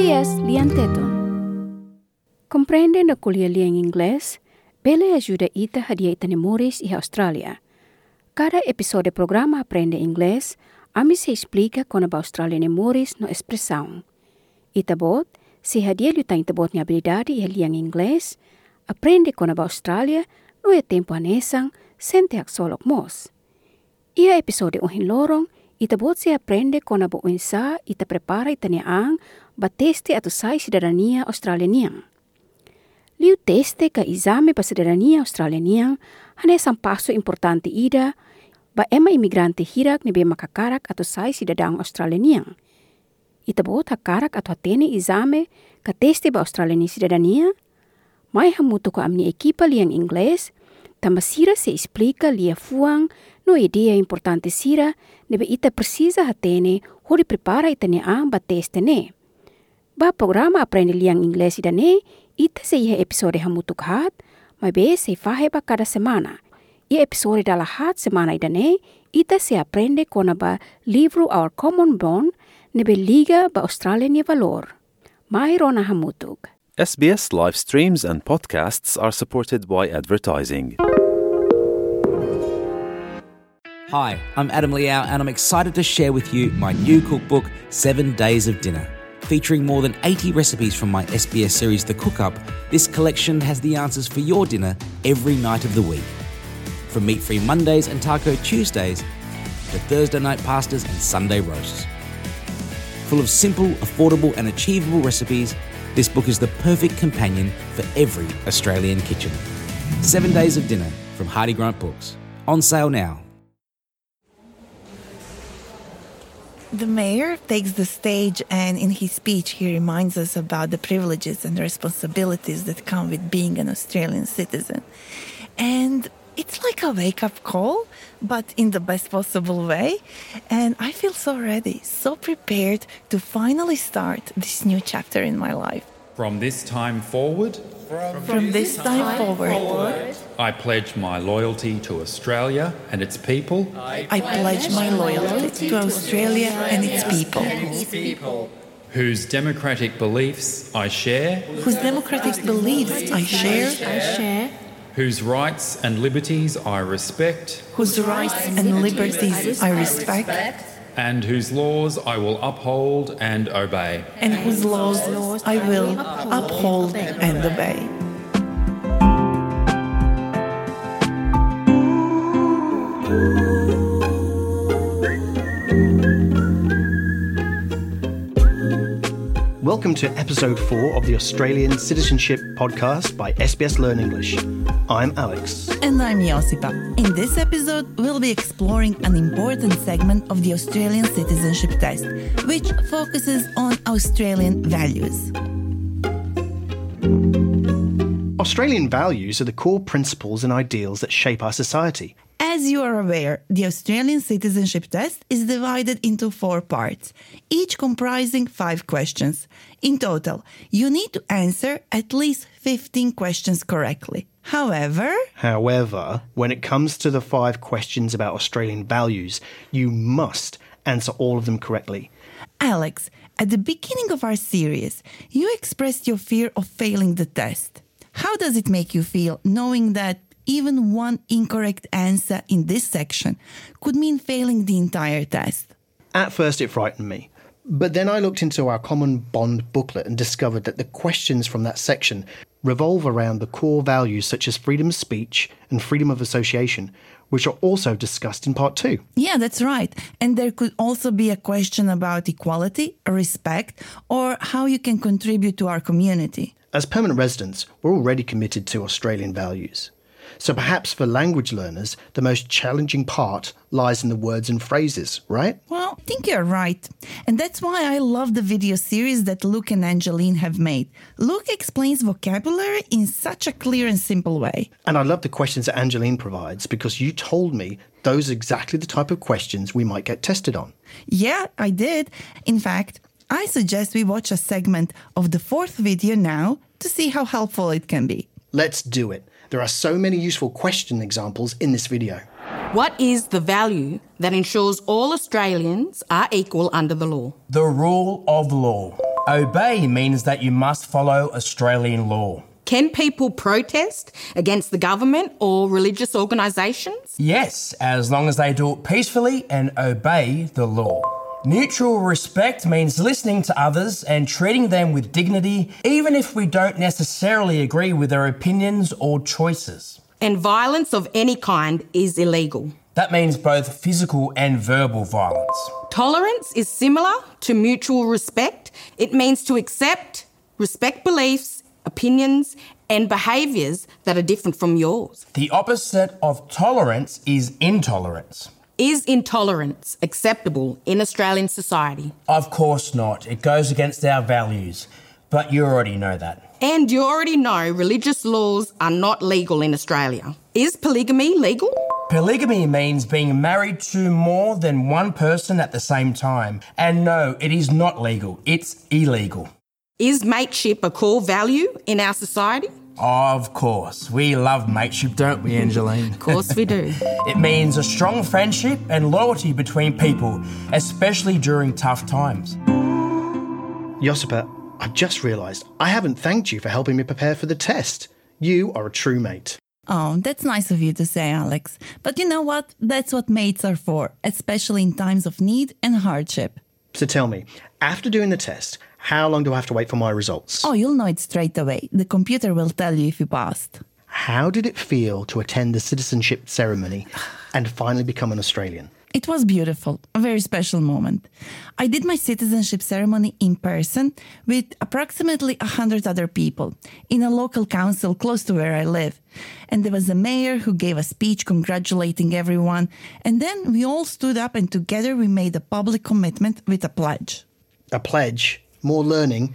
SBS Lianteton. Comprende na kuliah liang inglês? Bele ajuda ita hadia ita memórias e Austrália. Cada episódio do programa Aprende Inglês, a mim se explica como a Austrália memórias no expressão. Ita bot, se hadia luta ita bot ni habilidade e liang inglês, aprende com a Austrália no é tempo anesang, sente ak solok mos. Ia episódio uhin lorong, ita bot se aprende com a bo insa, ita prepara ita niang, bateste atau sai cidadania australianiang. Liu teste ka exame pa cidadania australianiang hane sang passo importante ida ba ema imigrante hirak be makakarak atau sai cidadang australianiang. Ita bot hakarak atau hatene exame ka teste ba australiani cidadania mai hamutu ko amni ekipa liang inglês tamba sira se explica lia fuang no idea importante sira nebe ita precisa hatene hori prepara ita ne ang ba teste ne. Ba programa aprende liang inglês ida ne ita se ia episode hamutuk hat, mas be se fahe ba cada semana. Ia episode dala hat semana ida ne, ita se aprende kona ba livro Our Common Bond nebe liga ba Australia ni valor. Mai rona hamutuk. SBS live streams and podcasts are supported by advertising. Hi, I'm Adam Liaw, and I'm excited to share with you my new cookbook, Seven Days of Dinner. Featuring more than 80 recipes from my SBS series, The Cook Up, this collection has the answers for your dinner every night of the week. From meat free Mondays and taco Tuesdays to Thursday night pastas and Sunday roasts. Full of simple, affordable, and achievable recipes, this book is the perfect companion for every Australian kitchen. Seven Days of Dinner from Hardie Grant Books. On sale now. The mayor takes the stage, and in his speech, he reminds us about the privileges and responsibilities that come with being an Australian citizen. And it's like a wake up call, but in the best possible way. And I feel so ready, so prepared to finally start this new chapter in my life. From this time forward, From this time forward, I pledge my loyalty to Australia and its people, I pledge my loyalty to Australia and its people, whose democratic beliefs I share, whose democratic beliefs I share, whose rights and liberties I respect, whose rights and liberties I respect, and whose laws I will uphold and obey. and whose laws I will uphold and obey. Welcome to episode four of the Australian Citizenship Podcast by SBS Learn English. I'm Alex. And I'm Josipa. In this episode, we'll be exploring an important segment of the Australian Citizenship Test, which focuses on Australian values. Australian values are the core principles and ideals that shape our society. As you are aware, the Australian Citizenship Test is divided into four parts, each comprising five questions. In total, you need to answer at least 15 questions correctly. However, However, when it comes to the five questions about Australian values, you must answer all of them correctly. Alex, at the beginning of our series, you expressed your fear of failing the test. How does it make you feel knowing that even one incorrect answer in this section could mean failing the entire test? At first, it frightened me. But then I looked into our Common Bond booklet and discovered that the questions from that section revolve around the core values such as freedom of speech and freedom of association, which are also discussed in part two. Yeah, that's right. And there could also be a question about equality, respect, or how you can contribute to our community. As permanent residents, we're already committed to Australian values. So perhaps for language learners, the most challenging part lies in the words and phrases, right? Well, I think you're right. And that's why I love the video series that Luke and Angeline have made. Luke explains vocabulary in such a clear and simple way. And I love the questions that Angeline provides because you told me those are exactly the type of questions we might get tested on. Yeah, I did. In fact, I suggest we watch a segment of the fourth video now to see how helpful it can be. Let's do it. There are so many useful question examples in this video. What is the value that ensures all Australians are equal under the law? The rule of law. Obey means that you must follow Australian law. Can people protest against the government or religious organisations? Yes, as long as they do it peacefully and obey the law. Mutual respect means listening to others and treating them with dignity, even if we don't necessarily agree with their opinions or choices. And violence of any kind is illegal. That means both physical and verbal violence. Tolerance is similar to mutual respect. It means to accept, respect beliefs, opinions, and behaviours that are different from yours. The opposite of tolerance is intolerance. Is intolerance acceptable in Australian society? Of course not. It goes against our values. But you already know that. And you already know religious laws are not legal in Australia. Is polygamy legal? Polygamy means being married to more than one person at the same time. And no, it is not legal, it's illegal. Is mateship a core value in our society? Of course. We love mateship, don't we, Angeline? Of course we do. it means a strong friendship and loyalty between people, especially during tough times. Josipa, I've just realised I haven't thanked you for helping me prepare for the test. You are a true mate. Oh, that's nice of you to say, Alex. But you know what? That's what mates are for, especially in times of need and hardship. So tell me, after doing the test, how long do I have to wait for my results? Oh, you'll know it straight away. The computer will tell you if you passed. How did it feel to attend the citizenship ceremony and finally become an Australian? It was beautiful, a very special moment. I did my citizenship ceremony in person with approximately 100 other people in a local council close to where I live. And there was a mayor who gave a speech congratulating everyone. And then we all stood up and together we made a public commitment with a pledge. A pledge? More learning?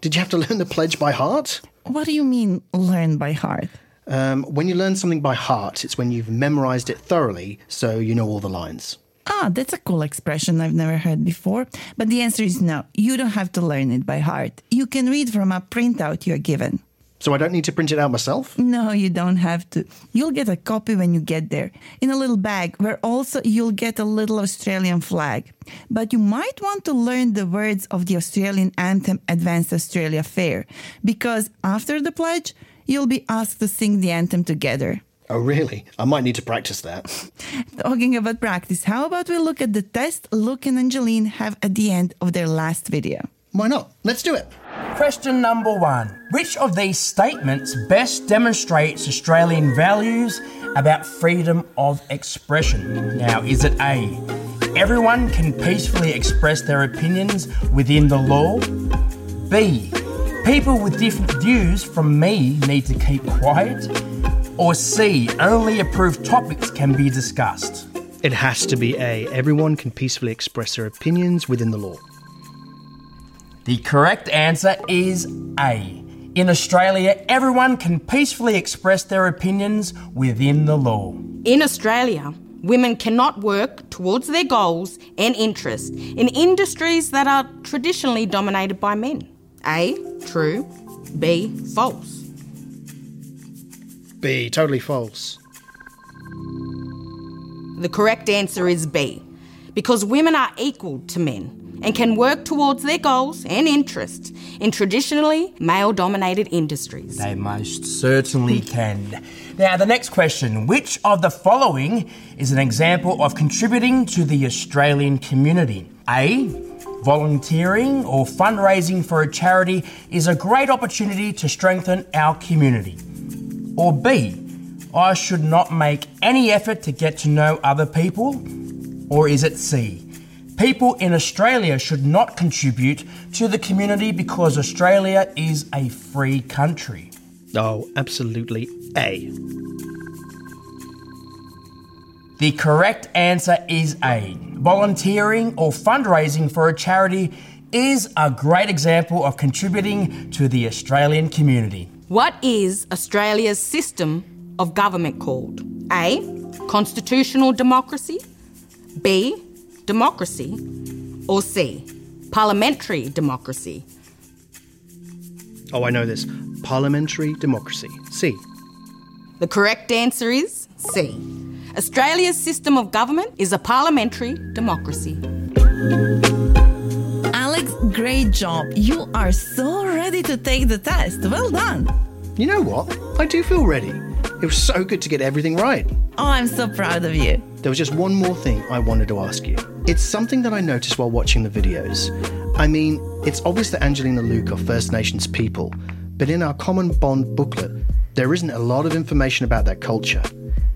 Did you have to learn the pledge by heart? What do you mean, learn by heart? Um, when you learn something by heart, it's when you've memorized it thoroughly so you know all the lines. Ah, that's a cool expression I've never heard before. But the answer is no. You don't have to learn it by heart. You can read from a printout you're given. So I don't need to print it out myself? No, you don't have to. You'll get a copy when you get there in a little bag where also you'll get a little Australian flag. But you might want to learn the words of the Australian anthem Advance Australia Fair because after the pledge, you'll be asked to sing the anthem together. Oh, really? I might need to practice that. Talking about practice, how about we look at the test Luke and Angeline have at the end of their last video? Why not? Let's do it. Question number one Which of these statements best demonstrates Australian values about freedom of expression? Now, is it A? Everyone can peacefully express their opinions within the law? B? People with different views from me need to keep quiet? Or C? Only approved topics can be discussed? It has to be A. Everyone can peacefully express their opinions within the law. The correct answer is A. In Australia, everyone can peacefully express their opinions within the law. In Australia, women cannot work towards their goals and interests in industries that are traditionally dominated by men. A. True. B. False. B. Totally false. The correct answer is B. Because women are equal to men and can work towards their goals and interests in traditionally male dominated industries. They most certainly can. Now, the next question Which of the following is an example of contributing to the Australian community? A. Volunteering or fundraising for a charity is a great opportunity to strengthen our community. Or B. I should not make any effort to get to know other people. Or is it C? People in Australia should not contribute to the community because Australia is a free country. Oh, absolutely A. The correct answer is A. Volunteering or fundraising for a charity is a great example of contributing to the Australian community. What is Australia's system of government called? A. Constitutional democracy. B. Democracy. Or C. Parliamentary democracy. Oh, I know this. Parliamentary democracy. C. The correct answer is C. Australia's system of government is a parliamentary democracy. Alex, great job. You are so ready to take the test. Well done. You know what? I do feel ready. It was so good to get everything right. Oh, I'm so proud of you. There was just one more thing I wanted to ask you. It's something that I noticed while watching the videos. I mean, it's obvious that Angelina Luke are First Nations people, but in our Common Bond booklet, there isn't a lot of information about that culture.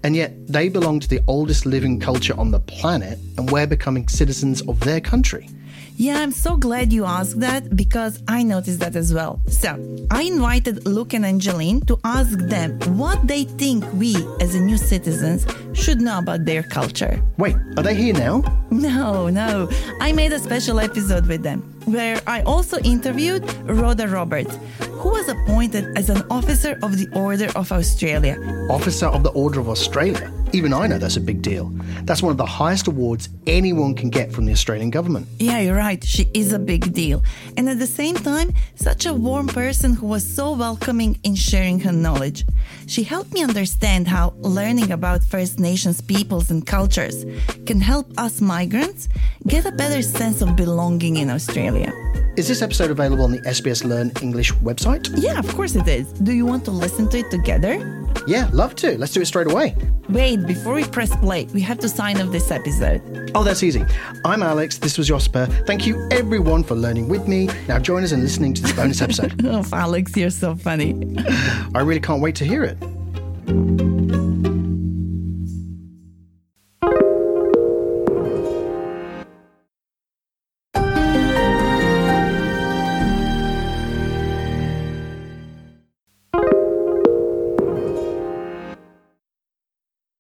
And yet, they belong to the oldest living culture on the planet, and we're becoming citizens of their country. Yeah, I'm so glad you asked that because I noticed that as well. So, I invited Luke and Angeline to ask them what they think we, as a new citizens, should know about their culture. Wait, are they here now? No, no. I made a special episode with them where I also interviewed Rhoda Roberts, who was appointed as an officer of the Order of Australia. Officer of the Order of Australia. Even I know that's a big deal. That's one of the highest awards anyone can get from the Australian government. Yeah, you're right. She is a big deal. And at the same time, such a warm person who was so welcoming in sharing her knowledge. She helped me understand how learning about First Nations peoples and cultures can help us migrants get a better sense of belonging in Australia. Is this episode available on the SBS Learn English website? Yeah, of course it is. Do you want to listen to it together? Yeah, love to. Let's do it straight away. Wait, before we press play, we have to sign off this episode. Oh, that's easy. I'm Alex. This was Josipa. Thank you, everyone, for learning with me. Now join us in listening to this bonus episode. oh, Alex, you're so funny. I really can't wait to hear it.